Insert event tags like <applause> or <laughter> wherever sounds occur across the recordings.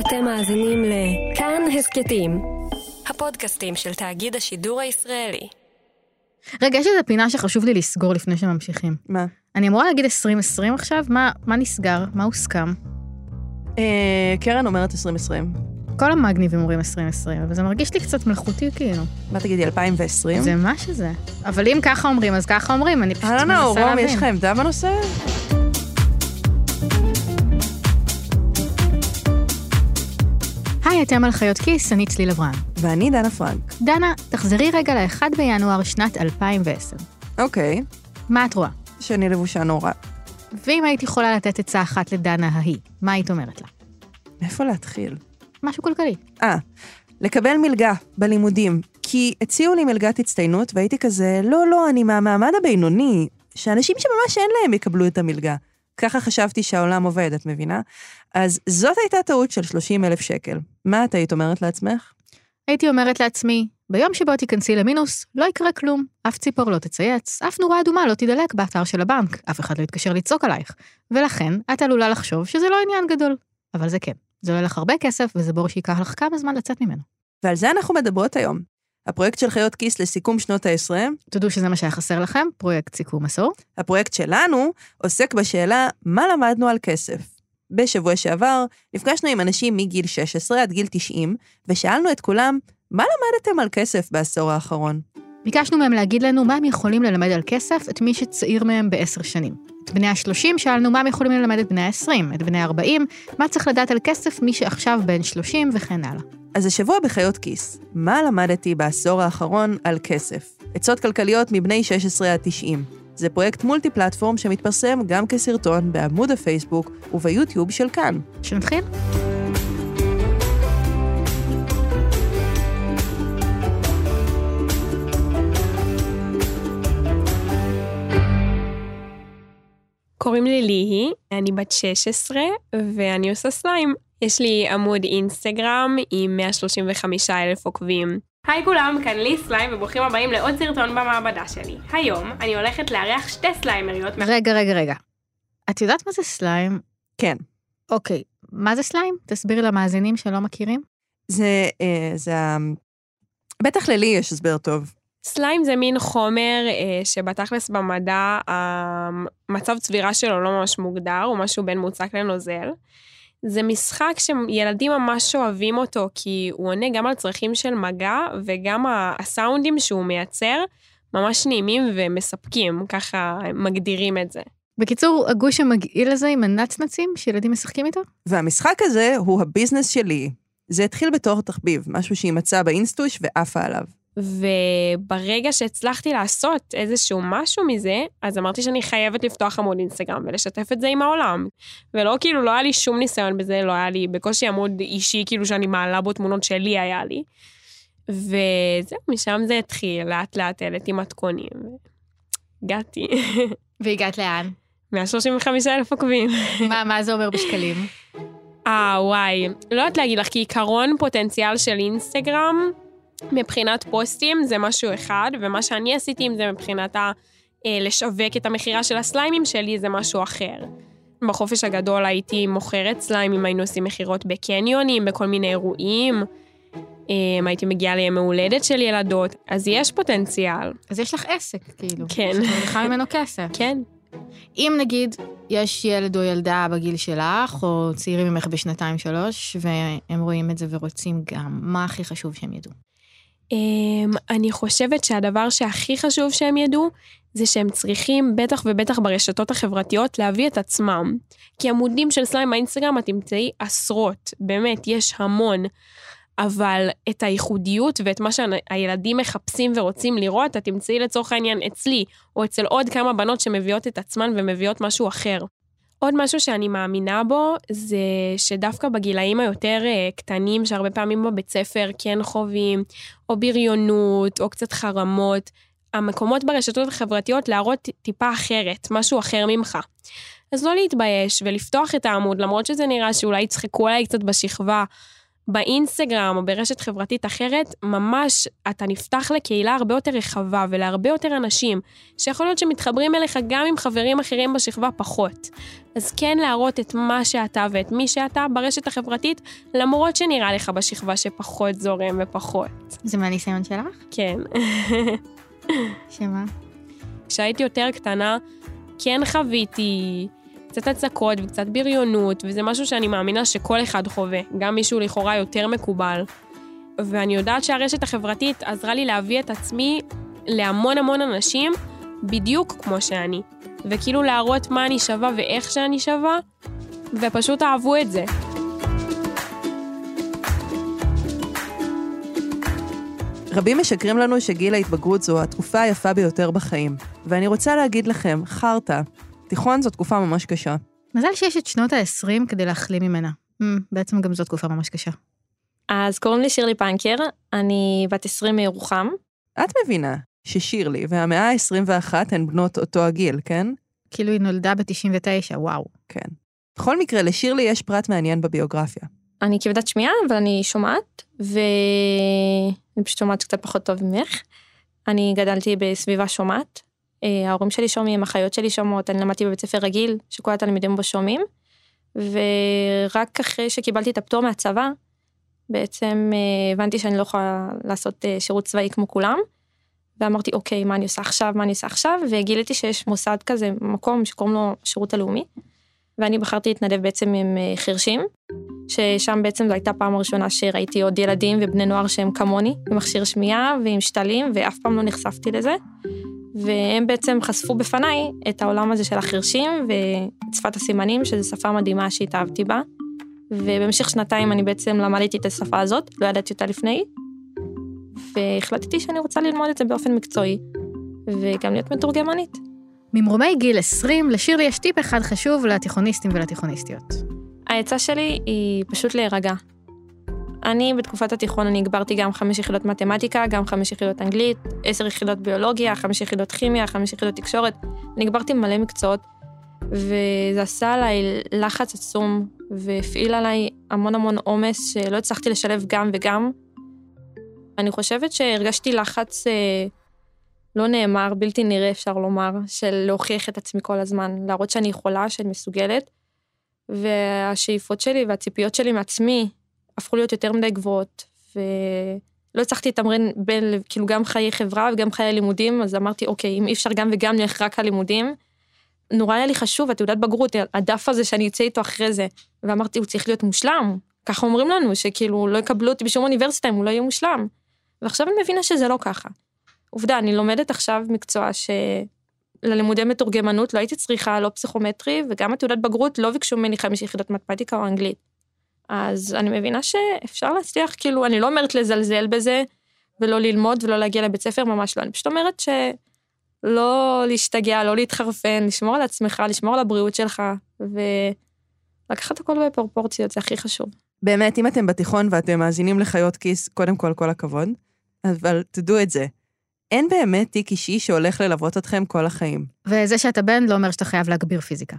אתם מאזינים לכאן הסכתים, הפודקאסטים של תאגיד השידור הישראלי. רגע, יש איזה פינה שחשוב לי לסגור לפני שממשיכים. מה? אני אמורה להגיד 2020 עכשיו? מה, מה נסגר? מה הוסכם? אה, קרן אומרת 2020. כל המגניבים אומרים 2020, אבל זה מרגיש לי קצת מלאכותי כאילו. מה תגידי, 2020? זה מה שזה. אבל אם ככה אומרים, אז ככה אומרים, אני פשוט אהלן מנסה נאור, רום, להבין. יש לך עמדה בנושא? היי, אתם על חיות כיס, אני צליל אברהם. ואני דנה פרנק. דנה, תחזרי רגע ל-1 בינואר שנת 2010. אוקיי, מה את רואה? שאני לבושה נורא. ואם היית יכולה לתת עצה אחת לדנה ההיא, מה היית אומרת לה? מאיפה להתחיל? משהו כלכלי. אה, לקבל מלגה בלימודים. כי הציעו לי מלגת הצטיינות, והייתי כזה, לא, לא, אני מהמעמד הבינוני, שאנשים שממש אין להם יקבלו את המלגה. ככה חשבתי שהעולם עובד, את מבינה? אז זאת הייתה טעות של 30 אלף שקל. מה את היית אומרת לעצמך? הייתי אומרת לעצמי, ביום שבו תיכנסי למינוס, לא יקרה כלום. אף ציפור לא תצייץ, אף נורה אדומה לא תידלק באתר של הבנק, אף אחד לא יתקשר לצעוק עלייך. ולכן, את עלולה לחשוב שזה לא עניין גדול. אבל זה כן. זה עולה לך הרבה כסף, וזה בור שייקח לך כמה זמן לצאת ממנו. ועל זה אנחנו מדברות היום. הפרויקט של חיות כיס לסיכום שנות ה-20, תודו שזה מה שהיה חסר לכם, פרויקט סיכום עשור. הפרויקט שלנו עוסק בשאלה מה למדנו על כסף. בשבוע שעבר נפגשנו עם אנשים מגיל 16 עד גיל 90, ושאלנו את כולם, מה למדתם על כסף בעשור האחרון? ביקשנו מהם להגיד לנו מה הם יכולים ללמד על כסף את מי שצעיר מהם בעשר שנים. את בני ה-30 שאלנו מה הם יכולים ללמד את בני ה-20, את בני ה-40, מה צריך לדעת על כסף מי שעכשיו בן 30 וכן הלאה. אז השבוע בחיות כיס, מה למדתי בעשור האחרון על כסף? עצות כלכליות מבני 16 עד 90. זה פרויקט מולטי פלטפורם שמתפרסם גם כסרטון בעמוד הפייסבוק וביוטיוב של כאן. שנתחיל? קוראים לי ליהי, אני בת 16 ואני עושה סליים. יש לי עמוד אינסטגרם עם 135 אלף עוקבים. היי כולם, כאן לי סליים וברוכים הבאים לעוד סרטון במעבדה שלי. היום אני הולכת לארח שתי סליימריות. רגע, רגע, רגע. את יודעת מה זה סליים? כן. אוקיי, מה זה סליים? תסבירי למאזינים שלא מכירים. זה, אה, זה. בטח ללי יש הסבר טוב. סליים זה מין חומר אה, שבתכלס במדע המצב צבירה שלו לא ממש מוגדר, הוא משהו בין מוצק לנוזל. זה משחק שילדים ממש אוהבים אותו, כי הוא עונה גם על צרכים של מגע, וגם הסאונדים שהוא מייצר ממש נעימים ומספקים, ככה הם מגדירים את זה. בקיצור, הגוש המגעיל הזה עם הנצנצים שילדים משחקים איתו? והמשחק הזה הוא הביזנס שלי. זה התחיל בתור תחביב, משהו שהיא מצאה באינסטוש ועפה עליו. וברגע שהצלחתי לעשות איזשהו משהו מזה, אז אמרתי שאני חייבת לפתוח עמוד אינסטגרם ולשתף את זה עם העולם. ולא, כאילו, לא היה לי שום ניסיון בזה, לא היה לי בקושי עמוד אישי, כאילו, שאני מעלה בו תמונות שלי היה לי. וזהו, משם זה התחיל, לאט לאט העליתי מתכונים. הגעתי. והגעת לאן? 135 אלף עוקבים. מה, מה זה אומר בשקלים? אה, וואי. לא יודעת להגיד לך, כי עיקרון פוטנציאל של אינסטגרם, מבחינת פוסטים זה משהו אחד, ומה שאני עשיתי עם זה מבחינת ה... אה, לשווק את המכירה של הסליימים שלי זה משהו אחר. בחופש הגדול הייתי מוכרת סליימים, היינו עושים מכירות בקניונים, בכל מיני אירועים. אה, הייתי מגיעה לימי הולדת של ילדות, אז יש פוטנציאל, אז יש לך עסק, כאילו. כן. שאת מרוויחה ממנו כסף. כן. אם נגיד יש ילד או ילדה בגיל שלך, או צעירים ממך בשנתיים-שלוש, והם רואים את זה ורוצים גם, מה הכי חשוב שהם ידעו? אמ, אני חושבת שהדבר שהכי חשוב שהם ידעו, זה שהם צריכים, בטח ובטח ברשתות החברתיות, להביא את עצמם. כי עמודים של סליים באינסטגרם את תמצאי עשרות, באמת, יש המון. אבל את הייחודיות ואת מה שהילדים מחפשים ורוצים לראות, את תמצאי לצורך העניין אצלי, או אצל עוד כמה בנות שמביאות את עצמן ומביאות משהו אחר. עוד משהו שאני מאמינה בו, זה שדווקא בגילאים היותר אה, קטנים, שהרבה פעמים בבית ספר כן חווים, או בריונות, או קצת חרמות, המקומות ברשתות החברתיות להראות טיפה אחרת, משהו אחר ממך. אז לא להתבייש ולפתוח את העמוד, למרות שזה נראה שאולי יצחקו עליי קצת בשכבה, באינסטגרם או ברשת חברתית אחרת, ממש אתה נפתח לקהילה הרבה יותר רחבה ולהרבה יותר אנשים, שיכול להיות שמתחברים אליך גם עם חברים אחרים בשכבה פחות. אז כן להראות את מה שאתה ואת מי שאתה ברשת החברתית, למרות שנראה לך בשכבה שפחות זורם ופחות. זה מהניסיון שלך? כן. שמה? כשהייתי יותר קטנה, כן חוויתי קצת הצקות וקצת בריונות, וזה משהו שאני מאמינה שכל אחד חווה, גם מישהו לכאורה יותר מקובל. ואני יודעת שהרשת החברתית עזרה לי להביא את עצמי להמון המון אנשים בדיוק כמו שאני. וכאילו להראות מה אני שווה ואיך שאני שווה, ופשוט אהבו את זה. רבים משקרים לנו שגיל ההתבגרות זו התקופה היפה ביותר בחיים. ואני רוצה להגיד לכם, חרטא, תיכון זו תקופה ממש קשה. מזל שיש את שנות ה-20 כדי להחלים ממנה. Mm, בעצם גם זו תקופה ממש קשה. אז קוראים לי שירלי פנקר, אני בת 20 מירוחם. את מבינה ששירלי והמאה ה-21 הן בנות אותו הגיל, כן? כאילו היא נולדה ב-99, וואו. כן. בכל מקרה, לשירלי יש פרט מעניין בביוגרפיה. אני כבדת שמיעה, אבל אני שומעת, ואני פשוט שומעת קצת פחות טוב ממך. אני גדלתי בסביבה שומעת. אה, ההורים שלי שומעים, אחיות שלי שומעות, אני למדתי בבית ספר רגיל, שכל התלמידים בו שומעים. ורק אחרי שקיבלתי את הפטור מהצבא, בעצם אה, הבנתי שאני לא יכולה לעשות אה, שירות צבאי כמו כולם. ואמרתי, אוקיי, מה אני עושה עכשיו, מה אני עושה עכשיו, וגיליתי שיש מוסד כזה, מקום שקוראים לו שירות הלאומי. ואני בחרתי להתנדב בעצם עם חירשים, ששם בעצם זו הייתה פעם הראשונה שראיתי עוד ילדים ובני נוער שהם כמוני, עם מכשיר שמיעה ועם שתלים, ואף פעם לא נחשפתי לזה. והם בעצם חשפו בפניי את העולם הזה של החירשים ואת שפת הסימנים, שזו שפה מדהימה שהתאהבתי בה. ובמשך שנתיים אני בעצם למדתי את השפה הזאת, לא ידעתי אותה לפני, והחלטתי שאני רוצה ללמוד את זה באופן מקצועי, וגם להיות מתורגמנית. ממרומי גיל 20, לשירלי יש טיפ אחד חשוב לתיכוניסטים ולתיכוניסטיות. העצה שלי היא פשוט להירגע. אני בתקופת התיכון אני הגברתי גם חמש יחידות מתמטיקה, גם חמש יחידות אנגלית, עשר יחידות ביולוגיה, חמש יחידות כימיה, חמש יחידות תקשורת. אני הגברתי מלא מקצועות, וזה עשה עליי לחץ עצום, והפעיל עליי המון המון עומס שלא הצלחתי לשלב גם וגם. אני חושבת שהרגשתי לחץ אה, לא נאמר, בלתי נראה אפשר לומר, של להוכיח את עצמי כל הזמן, להראות שאני יכולה, שאני מסוגלת. והשאיפות שלי והציפיות שלי מעצמי הפכו להיות יותר מדי גבוהות, ולא הצלחתי לתמרן בין, כאילו, גם חיי חברה וגם חיי לימודים, אז אמרתי, אוקיי, אם אי אפשר גם וגם נלך רק הלימודים, נורא היה לי חשוב, התעודת בגרות, הדף הזה שאני אצא איתו אחרי זה, ואמרתי, הוא צריך להיות מושלם. ככה אומרים לנו, שכאילו לא יקבלו אותי בשום אוניברסיטה אם הוא לא יהיה מושלם. ועכשיו אני מבינה שזה לא ככה. עובדה, אני לומדת עכשיו מקצוע שללימודי מתורגמנות לא הייתי צריכה, לא פסיכומטרי, וגם התעודת בגרות לא ביקשו ממני חמש יחידות מתמטיקה או אנגלית. אז אני מבינה שאפשר להצליח, כאילו, אני לא אומרת לזלזל בזה, ולא ללמוד ולא להגיע לבית ספר, ממש לא. אני פשוט אומרת שלא להשתגע, לא להתחרפן, לשמור על עצמך, לשמור על הבריאות שלך, ולקחת הכל בפרופורציות, זה הכי חשוב. באמת, אם אתם בתיכון ואתם מאזינים לחיות כיס, קודם כל, כל הכבוד, אבל תדעו את זה. אין באמת תיק אישי שהולך ללוות אתכם כל החיים. וזה שאתה בן לא אומר שאתה חייב להגביר פיזיקה.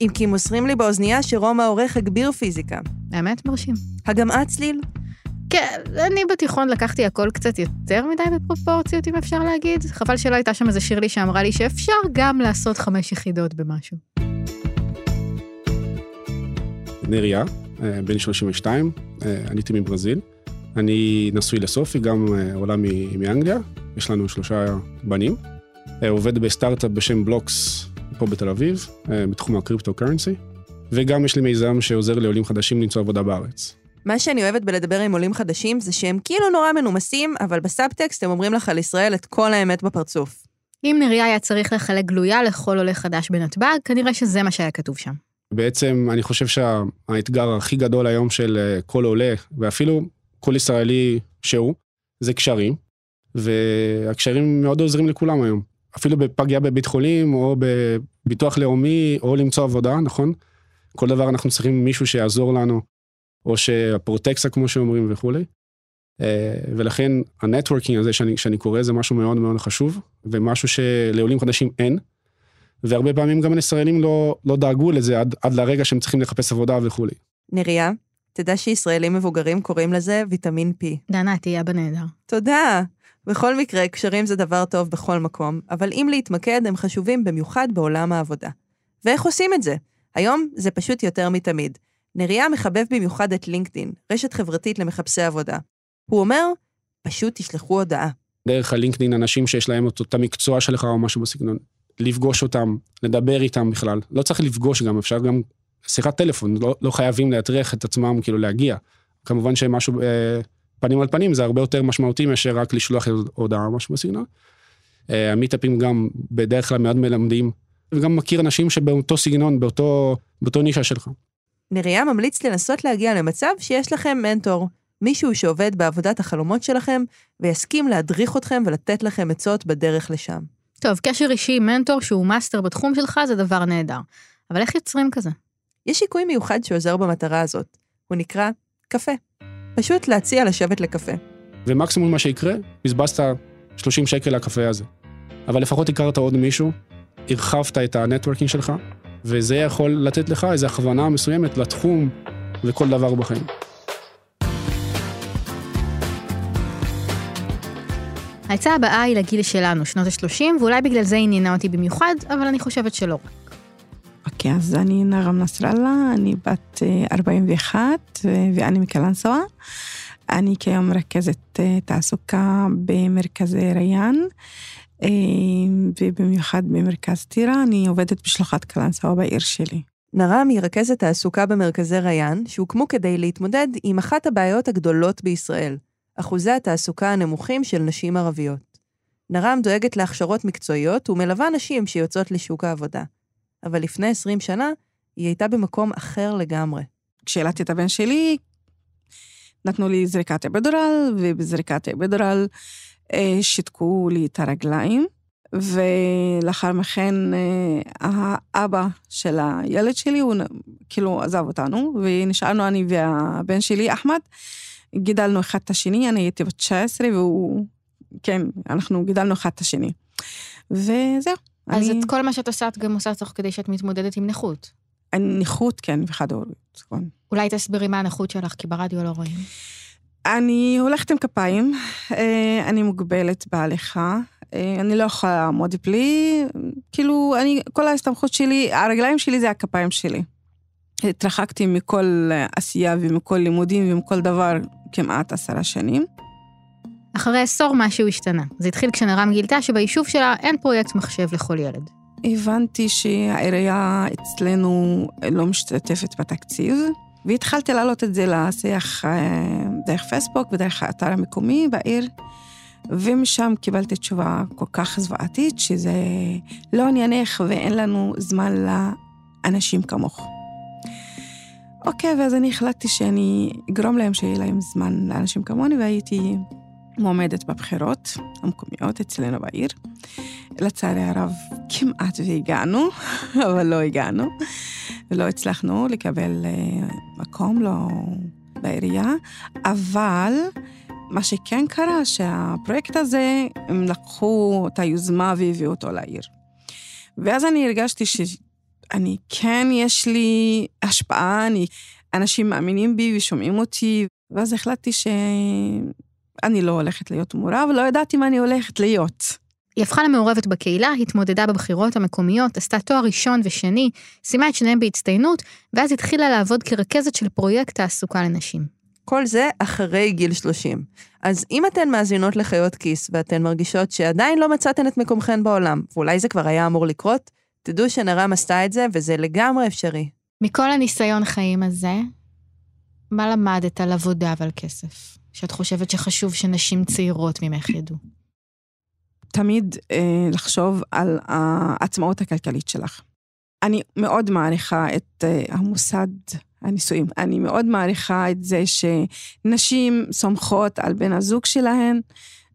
אם כי מוסרים לי באוזנייה שרום העורך הגביר פיזיקה. האמת, מרשים. הגמעה צליל? כן, אני בתיכון לקחתי הכל קצת יותר מדי בפרופורציות, אם אפשר להגיד. חבל שלא הייתה שם איזה שירלי שאמרה לי שאפשר גם לעשות חמש יחידות במשהו. נריה, אה, בן 32, אה, עליתי מברזיל. אני נשוי לסופי, גם אה, עולה מאנגליה, יש לנו שלושה בנים. עובד בסטארט-אפ בשם בלוקס פה בתל אביב, אה, בתחום הקריפטו קרנסי, וגם יש לי מיזם שעוזר לעולים חדשים למצוא עבודה בארץ. מה שאני אוהבת בלדבר עם עולים חדשים זה שהם כאילו נורא מנומסים, אבל בסאבטקסט הם אומרים לך על ישראל את כל האמת בפרצוף. אם נריה היה צריך לחלק גלויה לכל עולה חדש בנתב"ג, כנראה שזה מה שהיה כתוב שם. בעצם אני חושב שהאתגר הכי גדול היום של אה, כל עולה, ואפילו כל ישראלי שהוא, זה קשרים, והקשרים מאוד עוזרים לכולם היום. אפילו בפגייה בבית חולים, או בביטוח לאומי, או למצוא עבודה, נכון? כל דבר אנחנו צריכים מישהו שיעזור לנו, או שהפרוטקציה, כמו שאומרים, וכולי. אה, ולכן ה networking הזה שאני, שאני קורא זה משהו מאוד מאוד חשוב, ומשהו שלעולים חדשים אין. והרבה פעמים גם הישראלים לא, לא דאגו לזה עד, עד לרגע שהם צריכים לחפש עבודה וכולי. נריה, תדע שישראלים מבוגרים קוראים לזה ויטמין P. דנה, תהיה אבא נהדר. תודה. בכל מקרה, קשרים זה דבר טוב בכל מקום, אבל אם להתמקד, הם חשובים במיוחד בעולם העבודה. ואיך עושים את זה? היום זה פשוט יותר מתמיד. נריה מחבב במיוחד את לינקדין, רשת חברתית למחפשי עבודה. הוא אומר, פשוט תשלחו הודעה. דרך הלינקדאין אנשים שיש להם את אותה מקצוע שלך או משהו בסגנון. לפגוש אותם, לדבר איתם בכלל. לא צריך לפגוש גם, אפשר גם שיחת טלפון, לא, לא חייבים להטריח את עצמם כאילו להגיע. כמובן שמשהו אה, פנים על פנים זה הרבה יותר משמעותי מאשר רק לשלוח הודעה או משהו בסגנון. אה, המיטאפים גם בדרך כלל מאוד מלמדים, וגם מכיר אנשים שבאותו סגנון, באותו, באותו נישה שלך. נריה ממליץ לנסות להגיע למצב שיש לכם מנטור, מישהו שעובד בעבודת החלומות שלכם, ויסכים להדריך אתכם ולתת לכם עצות בדרך לשם. טוב, קשר אישי עם מנטור שהוא מאסטר בתחום שלך זה דבר נהדר. אבל איך יוצרים כזה? יש שיקוי מיוחד שעוזר במטרה הזאת. הוא נקרא קפה. פשוט להציע לשבת לקפה. ומקסימום מה שיקרה, בזבזת 30 שקל לקפה הזה. אבל לפחות הכרת עוד מישהו, הרחבת את ה networking שלך, וזה יכול לתת לך איזו הכוונה מסוימת לתחום וכל דבר בחיים. העצה הבאה היא לגיל שלנו, שנות ה-30, ואולי בגלל זה עניינה אותי במיוחד, אבל אני חושבת שלא רק. אוקיי, אז אני נרם נסראללה, אני בת אה, 41 ו- ואני מקלנסווה. אני כיום מרכזת אה, תעסוקה במרכזי ריאן, אה, ובמיוחד במרכז טירה, אני עובדת בשלוחת קלנסווה בעיר שלי. נרם היא רכזת תעסוקה במרכזי ריאן, שהוקמו כדי להתמודד עם אחת הבעיות הגדולות בישראל, אחוזי התעסוקה הנמוכים של נשים ערביות. נרם דואגת להכשרות מקצועיות ומלווה נשים שיוצאות לשוק העבודה. אבל לפני 20 שנה, היא הייתה במקום אחר לגמרי. כשילדתי את הבן שלי, נתנו לי זריקת אפידורל, ובזריקת אפידורל אה, שיתקו לי את הרגליים, ולאחר מכן אה, האבא של הילד שלי, הוא כאילו עזב אותנו, ונשארנו אני והבן שלי, אחמד, גידלנו אחד את השני, אני הייתי בת 19, והוא, כן, אנחנו גידלנו אחד את השני. וזהו. אז אני- את כל מה שאת עושה, את גם עושה תוך כדי שאת מתמודדת עם נכות. נכות, כן, וחד הוריות. כן. אולי תסבירי מה הנכות שלך, כי ברדיו לא רואים. אני הולכת עם כפיים, אה, אני מוגבלת בהליכה, אה, אני לא יכולה לעמוד בלי, כאילו, אני, כל ההסתמכות שלי, הרגליים שלי זה הכפיים שלי. התרחקתי מכל אה, עשייה ומכל לימודים ומכל דבר כמעט עשרה שנים. אחרי עשור משהו השתנה. זה התחיל כשנרם גילתה שביישוב שלה אין פרויקט מחשב לכל ילד. הבנתי שהעירייה אצלנו לא משתתפת בתקציב, והתחלתי להעלות את זה לשיח אה, דרך פייסבוק ודרך האתר המקומי בעיר, ומשם קיבלתי תשובה כל כך זוועתית, שזה לא עניינך ואין לנו זמן לאנשים כמוך. אוקיי, ואז אני החלטתי שאני אגרום להם שיהיה להם זמן לאנשים כמוני, והייתי מועמדת בבחירות המקומיות אצלנו בעיר. לצערי הרב, כמעט והגענו, <laughs> אבל לא הגענו, ולא הצלחנו לקבל אה, מקום לא בעירייה, אבל מה שכן קרה, שהפרויקט הזה, הם לקחו את היוזמה והביאו אותו לעיר. ואז אני הרגשתי שאני, כן, יש לי השפעה, אני, אנשים מאמינים בי ושומעים אותי, ואז החלטתי שאני לא הולכת להיות מורה, ולא ידעתי מה אני הולכת להיות. היא הפכה למעורבת בקהילה, התמודדה בבחירות המקומיות, עשתה תואר ראשון ושני, סיימה את שניהם בהצטיינות, ואז התחילה לעבוד כרכזת של פרויקט תעסוקה לנשים. כל זה אחרי גיל 30. אז אם אתן מאזינות לחיות כיס ואתן מרגישות שעדיין לא מצאתן את מקומכן בעולם, ואולי זה כבר היה אמור לקרות, תדעו שנרם עשתה את זה וזה לגמרי אפשרי. מכל הניסיון חיים הזה, מה למדת על עבודה ועל כסף? שאת חושבת שחשוב שנשים צעירות ממך ידעו. תמיד אה, לחשוב על העצמאות הכלכלית שלך. אני מאוד מעריכה את אה, המוסד הנישואים. אני מאוד מעריכה את זה שנשים סומכות על בן הזוג שלהן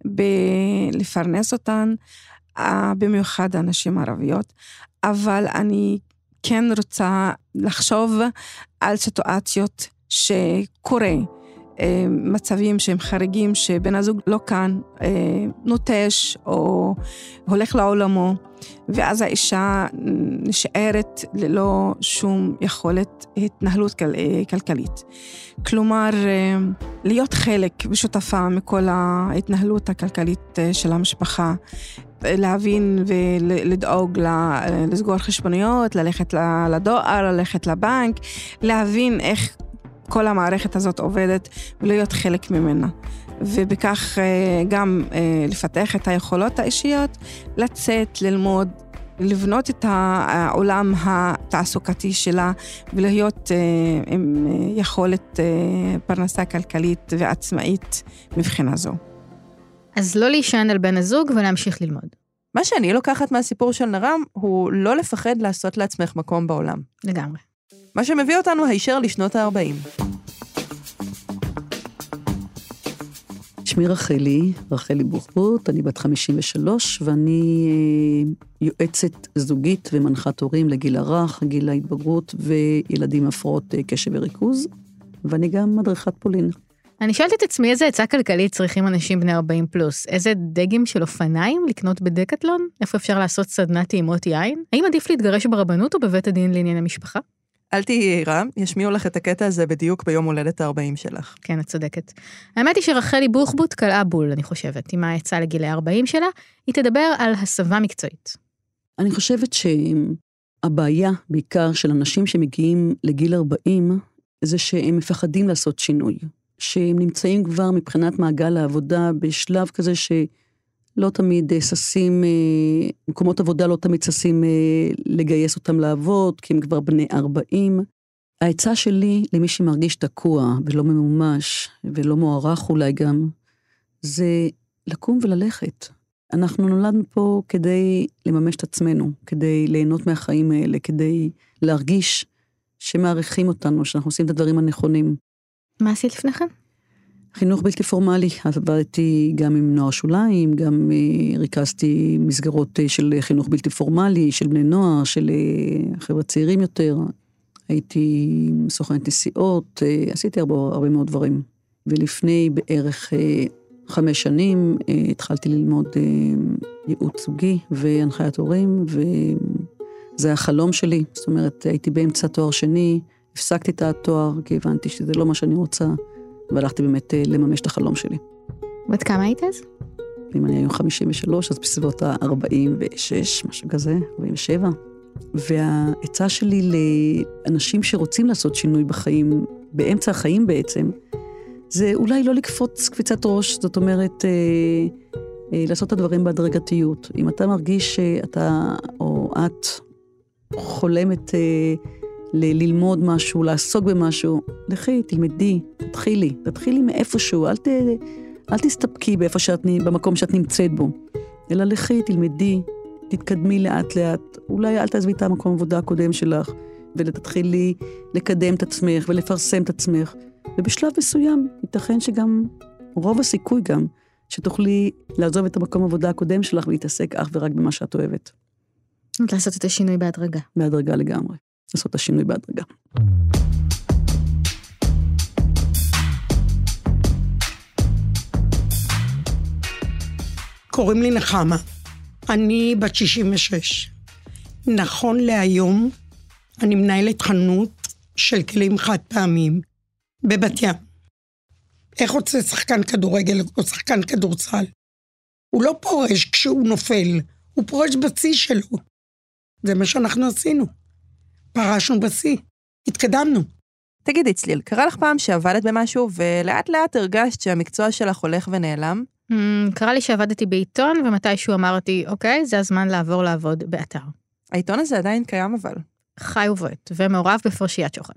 בלפרנס אותן, אה, במיוחד הנשים הערביות, אבל אני כן רוצה לחשוב על סיטואציות שקורה מצבים שהם חריגים, שבן הזוג לא כאן, אה, נוטש או הולך לעולמו, ואז האישה נשארת ללא שום יכולת התנהלות כל, אה, כלכלית. כלומר, להיות חלק ושותפה מכל ההתנהלות הכלכלית של המשפחה, להבין ולדאוג לסגור חשבוניות, ללכת לדואר, ללכת לבנק, להבין איך כל המערכת הזאת עובדת ולהיות חלק ממנה. ובכך אה, גם אה, לפתח את היכולות האישיות, לצאת, ללמוד, לבנות את העולם התעסוקתי שלה ולהיות אה, עם יכולת פרנסה כלכלית ועצמאית מבחינה זו. אז לא להישען על בן הזוג ולהמשיך ללמוד. מה שאני לוקחת מהסיפור של נרם הוא לא לפחד לעשות לעצמך מקום בעולם. לגמרי. מה שמביא אותנו הישר לשנות ה-40. שמי רחלי, רחלי בוחבוט, אני בת 53 ואני אה, יועצת זוגית ומנחת הורים לגיל הרך, גיל ההתבגרות וילדים עם הפרעות אה, קשב וריכוז, ואני גם מדריכת פולין. אני שואלת את עצמי איזה עצה כלכלית צריכים אנשים בני 40 פלוס? איזה דגם של אופניים לקנות בדקטלון? איפה אפשר לעשות סדנת טעימות יין? האם עדיף להתגרש ברבנות או בבית הדין לענייני משפחה? אל תהיי יהירה, ישמיעו לך את הקטע הזה בדיוק ביום הולדת ה-40 שלך. כן, את צודקת. האמת היא שרחלי בוחבוט קלעה בול, אני חושבת, עם העצה לגילי ה-40 שלה, היא תדבר על הסבה מקצועית. אני חושבת שהבעיה, בעיקר של אנשים שמגיעים לגיל 40, זה שהם מפחדים לעשות שינוי. שהם נמצאים כבר מבחינת מעגל העבודה בשלב כזה ש... לא תמיד אה, ששים, אה, מקומות עבודה לא תמיד ששים אה, לגייס אותם לעבוד, כי הם כבר בני 40. העצה שלי למי שמרגיש תקוע ולא ממומש ולא מוערך אולי גם, זה לקום וללכת. אנחנו נולדנו פה כדי לממש את עצמנו, כדי ליהנות מהחיים האלה, כדי להרגיש שמעריכים אותנו, שאנחנו עושים את הדברים הנכונים. מה עשית לפני כן? חינוך בלתי פורמלי, עבדתי גם עם נוער שוליים, גם uh, ריכזתי מסגרות uh, של חינוך בלתי פורמלי, של בני נוער, של uh, חבר'ה צעירים יותר. הייתי סוכנת נסיעות, עשיתי הרבה, הרבה מאוד דברים. ולפני בערך חמש שנים התחלתי ללמוד ייעוץ זוגי והנחיית הורים, וזה היה חלום שלי. זאת אומרת, הייתי באמצע תואר שני, הפסקתי את התואר, כי הבנתי שזה לא מה שאני רוצה. והלכתי באמת אה, לממש את החלום שלי. בת כמה היית אז? אם אני היום 53, אז בסביבות ה-46, משהו כזה, 47. והעצה שלי לאנשים שרוצים לעשות שינוי בחיים, באמצע החיים בעצם, זה אולי לא לקפוץ קפיצת ראש, זאת אומרת, אה, אה, לעשות את הדברים בהדרגתיות. אם אתה מרגיש שאתה או את חולמת אה, ל- ללמוד משהו, לעסוק במשהו, לכי, תלמדי, תתחילי, תתחילי מאיפשהו, אל, ת, אל תסתפקי באיפה שאת, במקום שאת נמצאת בו, אלא לכי, תלמדי, תתקדמי לאט-לאט, אולי אל תעזבי את המקום העבודה הקודם שלך, ותתחילי לקדם את עצמך ולפרסם את עצמך, ובשלב מסוים ייתכן שגם, רוב הסיכוי גם, שתוכלי לעזוב את המקום העבודה הקודם שלך ולהתעסק אך ורק במה שאת אוהבת. לעשות את השינוי בהדרגה. בהדרגה לגמרי. לעשות את השינוי בהדרגה. קוראים לי נחמה, אני בת 66. נכון להיום, אני מנהלת חנות של כלים חד פעמיים בבת ים. איך רוצה שחקן כדורגל או שחקן כדורסל? הוא לא פורש כשהוא נופל, הוא פורש בשיא שלו. זה מה שאנחנו עשינו. פרשנו בשיא, התקדמנו. תגידי, צליל, קרה לך פעם שעבדת במשהו ולאט לאט הרגשת שהמקצוע שלך הולך ונעלם? Mm, קרה לי שעבדתי בעיתון ומתישהו אמרתי, אוקיי, זה הזמן לעבור לעבוד באתר. העיתון הזה עדיין קיים אבל. חי ובועט, ומעורב בפרשיית שוחד.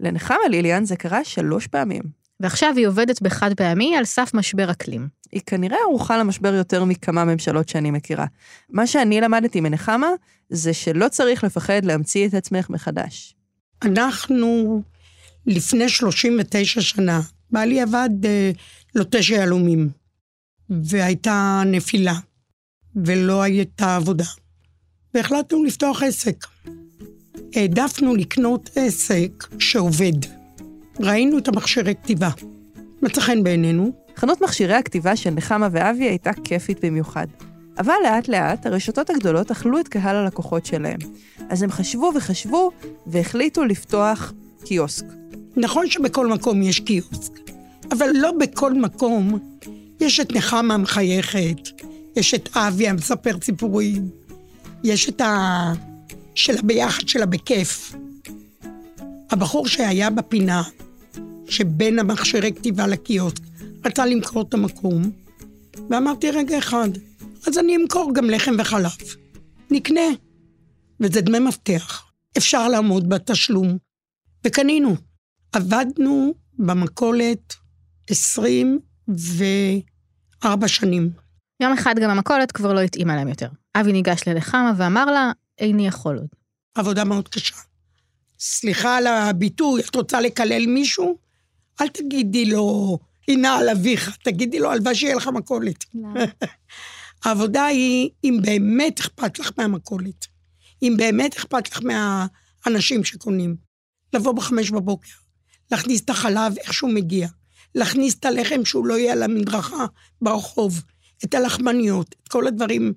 לנחמה ליליאן זה קרה שלוש פעמים. ועכשיו היא עובדת בחד פעמי על סף משבר אקלים. היא כנראה ערוכה למשבר יותר מכמה ממשלות שאני מכירה. מה שאני למדתי מנחמה, זה שלא צריך לפחד להמציא את עצמך מחדש. אנחנו לפני 39 שנה, בעלי עבד אה, לוטש יהלומים, והייתה נפילה, ולא הייתה עבודה. והחלטנו לפתוח עסק. העדפנו לקנות עסק שעובד. ראינו את המכשירי כתיבה. מצא חן בעינינו. חנות מכשירי הכתיבה של נחמה ואבי הייתה כיפית במיוחד. אבל לאט לאט הרשתות הגדולות אכלו את קהל הלקוחות שלהם. אז הם חשבו וחשבו והחליטו לפתוח קיוסק. נכון שבכל מקום יש קיוסק, אבל לא בכל מקום יש את נחמה המחייכת, יש את אבי המספר סיפורים, יש את ה... של הביחד שלה בכיף. הבחור שהיה בפינה, שבין המכשירי כתיבה לקיוסק, רצה למכור את המקום, ואמרתי, רגע אחד, אז אני אמכור גם לחם וחלב. נקנה. וזה דמי מפתח. אפשר לעמוד בתשלום. וקנינו. עבדנו במכולת 24 שנים. יום אחד גם המכולת כבר לא התאימה להם יותר. אבי ניגש ללחמה ואמר לה, איני יכול עוד. עבודה מאוד קשה. סליחה על הביטוי, את רוצה לקלל מישהו? אל תגידי לו, הנה על אביך, תגידי לו, הלוואי שיהיה לך מכולת. <laughs> העבודה היא, אם באמת אכפת לך מהמכולת, אם באמת אכפת לך מהאנשים שקונים, לבוא בחמש בבוקר, להכניס את החלב איך שהוא מגיע, להכניס את הלחם שהוא לא יהיה על המדרכה ברחוב, את הלחמניות, את כל הדברים.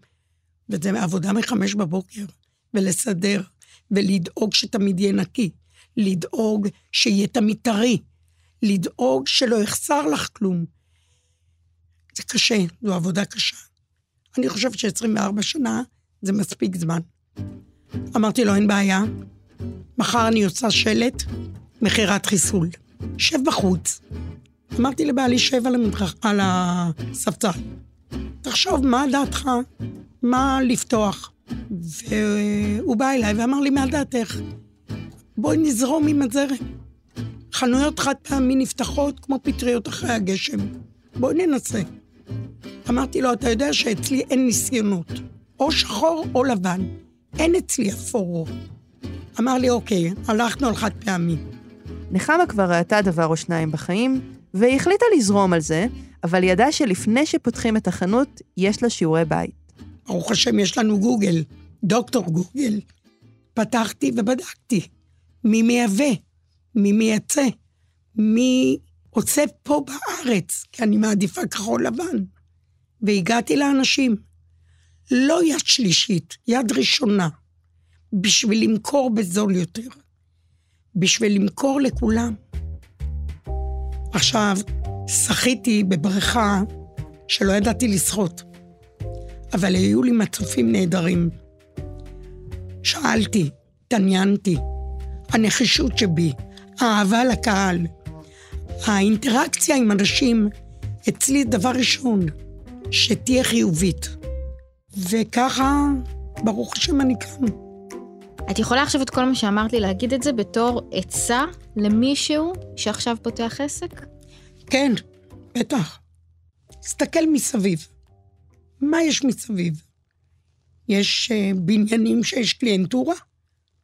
וזה עבודה מחמש בבוקר, ולסדר, ולדאוג שתמיד יהיה נקי, לדאוג שיהיה תמיד טרי, לדאוג שלא יחסר לך כלום. זה קשה, זו עבודה קשה. אני חושבת ש-24 שנה זה מספיק זמן. אמרתי לו, אין בעיה, מחר אני עושה שלט, מכירת חיסול. שב בחוץ. אמרתי לבעלי, שב על, המדרח, על הספסל. תחשוב, מה דעתך? מה לפתוח? והוא בא אליי ואמר לי, מה דעתך? בואי נזרום עם הזרם. חנויות חד פעמי נפתחות כמו פטריות אחרי הגשם. בואי ננסה. אמרתי לו, אתה יודע שאצלי אין ניסיונות. או שחור או לבן. אין אצלי אפור. אמר לי, אוקיי, הלכנו על חד פעמי. נחמה כבר ראתה דבר או שניים בחיים, והיא החליטה לזרום על זה, אבל ידעה שלפני שפותחים את החנות, יש לה שיעורי בית. ברוך השם, יש לנו גוגל, דוקטור גוגל. פתחתי ובדקתי מי מייבא, מי מייצא, מי עושה פה בארץ, כי אני מעדיפה כחול לבן. והגעתי לאנשים. לא יד שלישית, יד ראשונה, בשביל למכור בזול יותר. בשביל למכור לכולם. עכשיו, שחיתי בבריכה שלא ידעתי לשחות, אבל היו לי מצופים נהדרים. שאלתי, התעניינתי, הנחישות שבי, האהבה לקהל, האינטראקציה עם אנשים, אצלי דבר ראשון, שתהיה חיובית. וככה, ברוך השם, אני כאן. את יכולה עכשיו את כל מה שאמרת לי להגיד את זה בתור עצה למישהו שעכשיו פותח עסק? כן, בטח. תסתכל מסביב. מה יש מסביב? יש uh, בניינים שיש קליינטורה?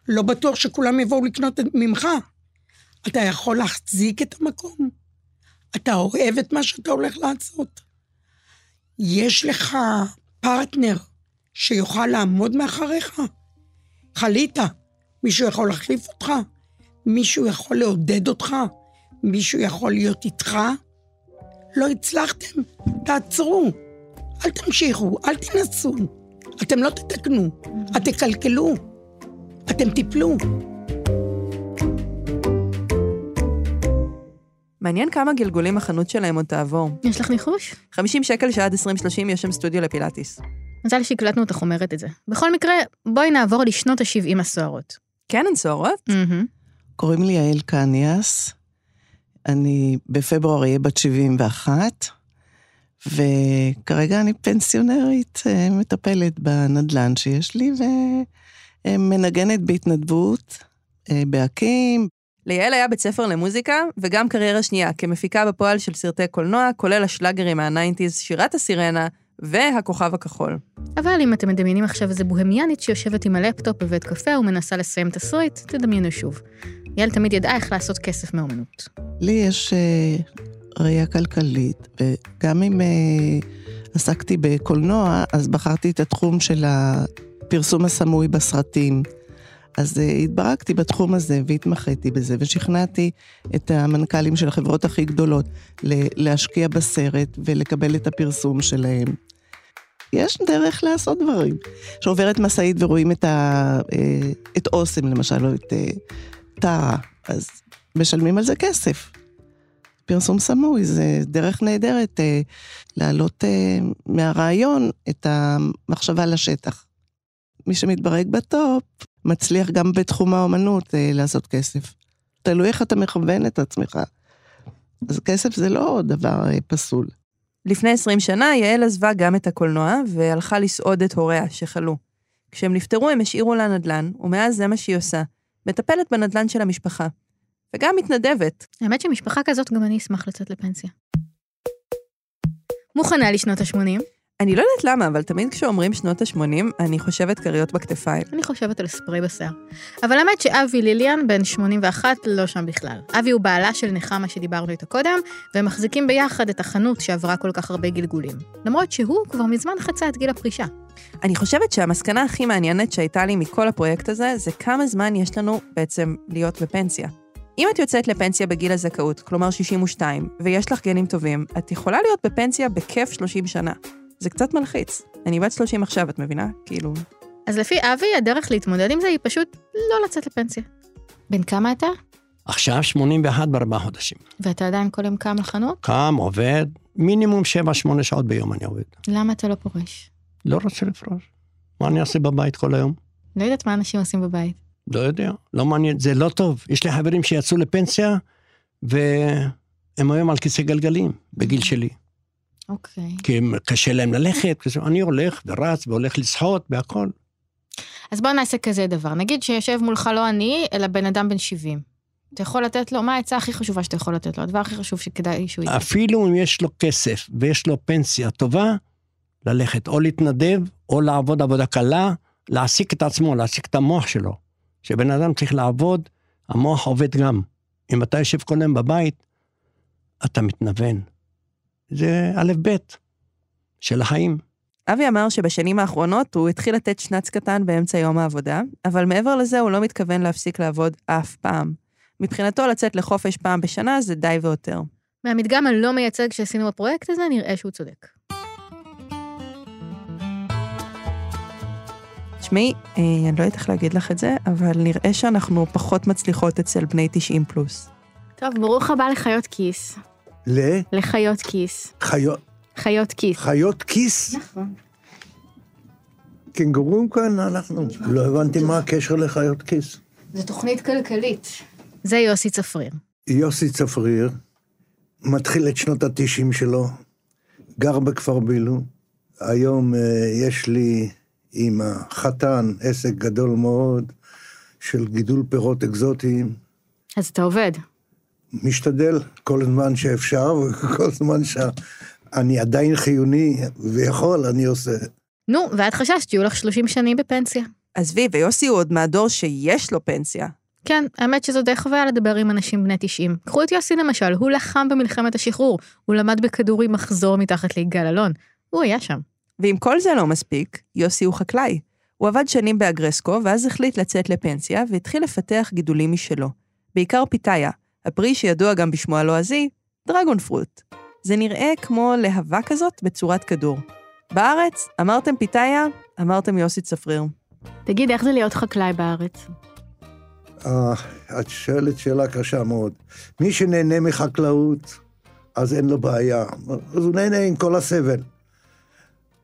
לא בטוח שכולם יבואו לקנות ממך. אתה יכול להחזיק את המקום. אתה אוהב את מה שאתה הולך לעשות. יש לך פרטנר שיוכל לעמוד מאחריך? חלית, מישהו יכול להחליף אותך? מישהו יכול לעודד אותך? מישהו יכול להיות איתך? לא הצלחתם? תעצרו. אל תמשיכו, אל תנסו. אתם לא תתקנו, את תקלקלו, אתם תיפלו. מעניין כמה גלגולים החנות שלהם עוד תעבור. יש לך ניחוש? 50 שקל שעד 2030 יש שם סטודיו לפילאטיס. מזל שהקלטנו אותך אומרת את זה. בכל מקרה, בואי נעבור לשנות ה-70 הסוערות. כן, הן סוערות? קוראים לי יעל קניאס, אני בפברואר אהיה בת 71, וכרגע אני פנסיונרית, אה, מטפלת בנדלן שיש לי, ומנגנת בהתנדבות, אה, בהקים. ליעל היה בית ספר למוזיקה, וגם קריירה שנייה, כמפיקה בפועל של סרטי קולנוע, כולל השלאגרים מה nineties, שירת הסירנה והכוכב הכחול. אבל אם אתם מדמיינים עכשיו איזה בוהמיאנית שיושבת עם הלפטופ בבית קפה ומנסה לסיים תסריט, תדמיינו שוב. יעל תמיד ידעה איך לעשות כסף מאומנות. לי יש uh, ראייה כלכלית, וגם אם uh, עסקתי בקולנוע, אז בחרתי את התחום של הפרסום הסמוי בסרטים. אז uh, התברכתי בתחום הזה והתמחיתי בזה, ושכנעתי את המנכ"לים של החברות הכי גדולות להשקיע בסרט ולקבל את הפרסום שלהם. יש דרך לעשות דברים. שעוברת משאית ורואים את, ה, uh, את אוסם למשל, או את uh, טרה, אז משלמים על זה כסף. פרסום סמוי זה דרך נהדרת uh, להעלות uh, מהרעיון את המחשבה לשטח. מי שמתברג בטופ, מצליח גם בתחום האומנות אה, לעשות כסף. תלוי איך אתה מכוון את עצמך. אז כסף זה לא דבר אה, פסול. לפני 20 שנה יעל עזבה גם את הקולנוע והלכה לסעוד את הוריה שחלו. כשהם נפטרו הם השאירו לה נדל"ן, ומאז זה מה שהיא עושה. מטפלת בנדל"ן של המשפחה. וגם מתנדבת. האמת שמשפחה כזאת גם אני אשמח לצאת לפנסיה. מוכנה לשנות ה-80? אני לא יודעת למה, אבל תמיד כשאומרים שנות ה-80, אני חושבת כריות בכתפיים. אני חושבת על ספרי בשיער. אבל האמת שאבי ליליאן, בן 81, לא שם בכלל. אבי הוא בעלה של נחמה שדיברנו איתה קודם, והם מחזיקים ביחד את החנות שעברה כל כך הרבה גלגולים. למרות שהוא כבר מזמן חצה את גיל הפרישה. אני חושבת שהמסקנה הכי מעניינת שהייתה לי מכל הפרויקט הזה, זה כמה זמן יש לנו בעצם להיות בפנסיה. אם את יוצאת לפנסיה בגיל הזכאות, כלומר 62, ויש לך גנים טובים, את יכולה להיות בפנסיה בכיף 30 שנה. זה קצת מלחיץ. אני בת 30 עכשיו, את מבינה? כאילו... אז לפי אבי, הדרך להתמודד עם זה היא פשוט לא לצאת לפנסיה. בן כמה אתה? עכשיו 81 בארבעה חודשים. ואתה עדיין כל יום קם לחנות? קם, עובד, מינימום 7-8 שעות ביום אני עובד. למה אתה לא פורש? לא רוצה לפרוש. מה אני אעשה בבית כל היום? לא יודעת מה אנשים עושים בבית. לא יודע, לא מעניין, זה לא טוב. יש לי חברים שיצאו לפנסיה, והם היום על כיסא גלגלים, בגיל שלי. אוקיי. כי קשה להם ללכת, אני הולך ורץ והולך לשחות והכל. אז בוא נעשה כזה דבר, נגיד שיושב מולך לא אני, אלא בן אדם בן 70. אתה יכול לתת לו, מה העצה הכי חשובה שאתה יכול לתת לו? הדבר הכי חשוב שכדאי שהוא יהיה. אפילו אם יש לו כסף ויש לו פנסיה טובה, ללכת או להתנדב, או לעבוד עבודה קלה, להעסיק את עצמו, להעסיק את המוח שלו. כשבן אדם צריך לעבוד, המוח עובד גם. אם אתה יושב כל היום בבית, אתה מתנוון. זה א' ב' של החיים. אבי אמר שבשנים האחרונות הוא התחיל לתת שנץ קטן באמצע יום העבודה, אבל מעבר לזה הוא לא מתכוון להפסיק לעבוד אף פעם. מבחינתו לצאת לחופש פעם בשנה זה די ויותר. מהמדגם הלא מייצג שעשינו בפרויקט הזה, נראה שהוא צודק. תשמעי, אה, אני לא יודעת איך להגיד לך את זה, אבל נראה שאנחנו פחות מצליחות אצל בני 90 פלוס. טוב, ברוך הבא לחיות כיס. ל? לחיות כיס. חיות? חיות כיס. חיות כיס? נכון. קנגורים כאן אנחנו. לא הבנתי מה הקשר לחיות כיס. זו תוכנית כלכלית. זה יוסי צפריר. יוסי צפריר מתחיל את שנות התשעים שלו, גר בכפר בילו. היום uh, יש לי עם החתן עסק גדול מאוד של גידול פירות אקזוטיים. אז אתה עובד. משתדל כל זמן שאפשר, וכל זמן שאני עדיין חיוני ויכול, אני עושה. נו, ואת חששת שיהיו לך 30 שנים בפנסיה. עזבי, ויוסי הוא עוד מהדור שיש לו פנסיה. כן, האמת שזו די חוויה לדבר עם אנשים בני 90. קחו את יוסי למשל, הוא לחם במלחמת השחרור, הוא למד בכדורי מחזור מתחת ליגאל אלון. הוא היה שם. ואם כל זה לא מספיק, יוסי הוא חקלאי. הוא עבד שנים באגרסקו, ואז החליט לצאת לפנסיה, והתחיל לפתח גידולים משלו. בעיקר פיתאיה, הפרי שידוע גם בשמו הלועזי, דרגון פרוט. זה נראה כמו להבה כזאת בצורת כדור. בארץ, אמרתם פיתאיה, אמרתם יוסי צפריר. תגיד, איך זה להיות חקלאי בארץ? Uh, את שואלת שאלה קשה מאוד. מי שנהנה מחקלאות, אז אין לו בעיה. אז הוא נהנה עם כל הסבל.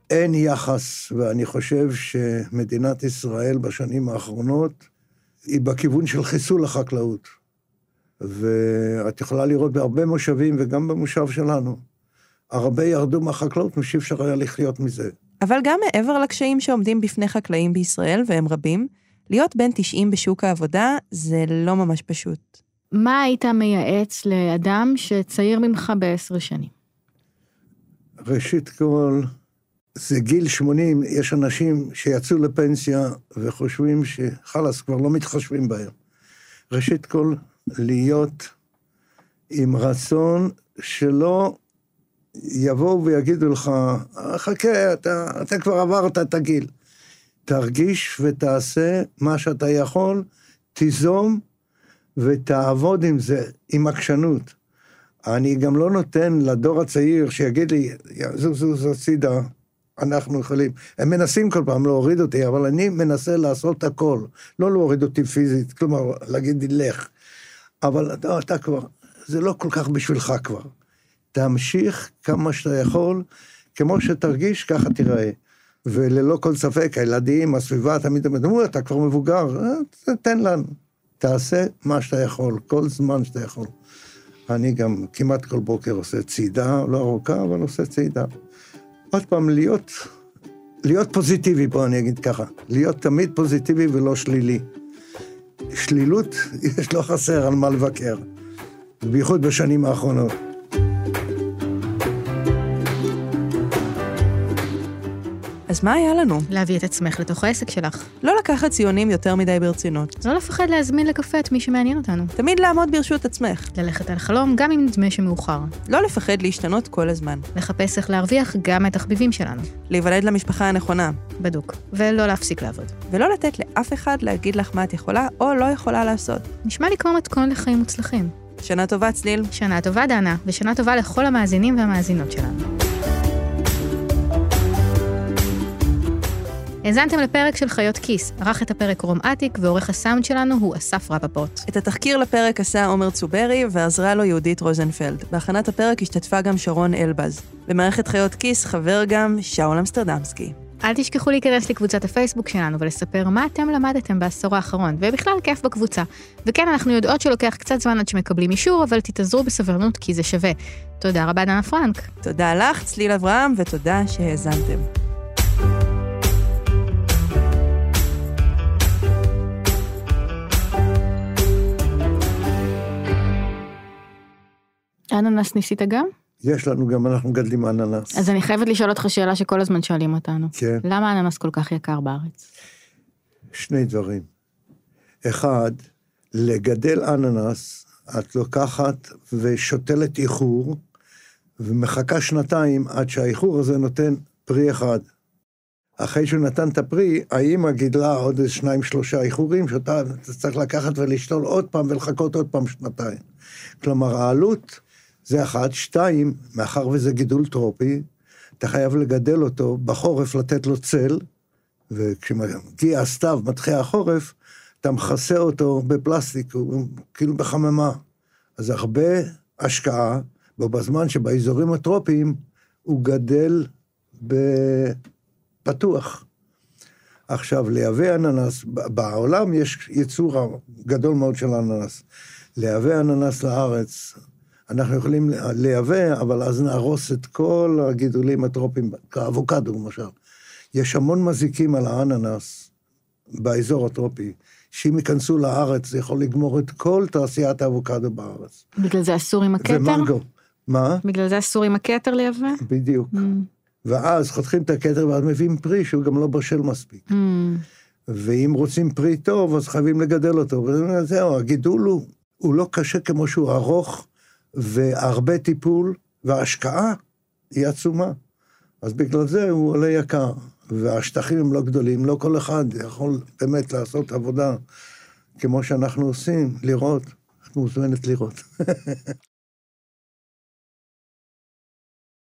אין יחס, ואני חושב שמדינת ישראל בשנים האחרונות היא בכיוון של חיסול החקלאות. ואת יכולה לראות בהרבה מושבים וגם במושב שלנו. הרבה ירדו מהחקלאות, משאי אפשר היה לחיות מזה. אבל גם מעבר לקשיים שעומדים בפני חקלאים בישראל, והם רבים, להיות בן 90 בשוק העבודה זה לא ממש פשוט. מה היית מייעץ לאדם שצעיר ממך בעשר שנים? ראשית כל, זה גיל 80, יש אנשים שיצאו לפנסיה וחושבים שחלאס, כבר לא מתחשבים בהם. ראשית כל, להיות עם רצון שלא יבואו ויגידו לך, חכה, אתה, אתה כבר עברת את הגיל. תרגיש ותעשה מה שאתה יכול, תיזום ותעבוד עם זה, עם עקשנות. אני גם לא נותן לדור הצעיר שיגיד לי, זוז זוז הצידה, אנחנו יכולים. הם מנסים כל פעם להוריד אותי, אבל אני מנסה לעשות הכל. לא להוריד אותי פיזית, כלומר, להגיד לי, לך. אבל אתה, אתה כבר, זה לא כל כך בשבילך כבר. תמשיך כמה שאתה יכול, כמו שתרגיש, ככה תיראה. וללא כל ספק, הילדים, הסביבה, תמיד אמרו, אתה כבר מבוגר, אה, תן לנו. תעשה מה שאתה יכול, כל זמן שאתה יכול. אני גם כמעט כל בוקר עושה צעידה, לא ארוכה, אבל עושה צעידה. עוד פעם, להיות, להיות פוזיטיבי, בוא אני אגיד ככה. להיות תמיד פוזיטיבי ולא שלילי. שלילות, יש לא חסר על מה לבקר. בייחוד בשנים האחרונות. אז מה היה לנו? להביא את עצמך לתוך העסק שלך. לא לקחת ציונים יותר מדי ברצינות. לא לפחד להזמין לקפה את מי שמעניין אותנו. תמיד לעמוד ברשות עצמך. ללכת על חלום גם אם נדמה שמאוחר. לא לפחד להשתנות כל הזמן. לחפש איך להרוויח גם את התחביבים שלנו. להיוולד למשפחה הנכונה. בדוק. ולא להפסיק לעבוד. ולא לתת לאף אחד להגיד לך מה את יכולה או לא יכולה לעשות. נשמע לי כמו מתכון לחיים מוצלחים. שנה טובה, צליל. שנה טובה, דנה, ושנה טובה לכל המאזינים והמאזינות שלנו. האזנתם לפרק של חיות כיס, ערך את הפרק רום אטיק, ועורך הסאונד שלנו הוא אסף רפפורט. את התחקיר לפרק עשה עומר צוברי, ועזרה לו יהודית רוזנפלד. בהכנת הפרק השתתפה גם שרון אלבז. במערכת חיות כיס חבר גם שאול אמסטרדמסקי. אל תשכחו להיכנס לקבוצת הפייסבוק שלנו ולספר מה אתם למדתם בעשור האחרון, ובכלל כיף בקבוצה. וכן, אנחנו יודעות שלוקח קצת זמן עד שמקבלים אישור, אבל תתאזרו בסבלנות כי זה שווה. תודה רבה, דנה פרנק. תודה לך, צליל אברהם, ותודה שהאזנתם. אננס ניסית גם? יש לנו גם, אנחנו מגדלים אננס. אז אני חייבת לשאול אותך שאלה שכל הזמן שואלים אותנו. כן. למה אננס כל כך יקר בארץ? שני דברים. אחד, לגדל אננס, את לוקחת ושותלת איחור, ומחכה שנתיים עד שהאיחור הזה נותן פרי אחד. אחרי שהוא נתן את הפרי, האימא גידלה עוד איזה שניים שלושה איחורים, שאתה צריך לקחת ולשתול עוד פעם ולחכות עוד פעם שנתיים. כלומר, העלות זה אחת. שתיים, מאחר וזה גידול טרופי, אתה חייב לגדל אותו, בחורף לתת לו צל, וכשמגיע הסתיו, מתחיל החורף, אתה מכסה אותו בפלסטיק, כאילו בחממה. אז הרבה השקעה, ובזמן שבאזורים הטרופיים הוא גדל בפתוח. עכשיו, לייבא אננס, בעולם יש ייצור גדול מאוד של אננס. לייבא אננס לארץ, אנחנו יכולים לייבא, אבל אז נהרוס את כל הגידולים הטרופיים, כאבוקדו למשל. יש המון מזיקים על האננס באזור הטרופי, שאם ייכנסו לארץ זה יכול לגמור את כל תעשיית האבוקדו בארץ. בגלל זה אסור עם הכתר? ומנגו. מה? בגלל זה אסור עם הכתר לייבא? בדיוק. Mm. ואז חותכים את הכתר ואז מביאים פרי שהוא גם לא בשל מספיק. Mm. ואם רוצים פרי טוב, אז חייבים לגדל אותו. וזהו, הגידול הוא, הוא לא קשה כמו שהוא ארוך, והרבה טיפול, וההשקעה היא עצומה. אז בגלל זה הוא עולה יקר. והשטחים הם לא גדולים, לא כל אחד יכול באמת לעשות עבודה כמו שאנחנו עושים, לראות. את מוזמנת לראות. <laughs>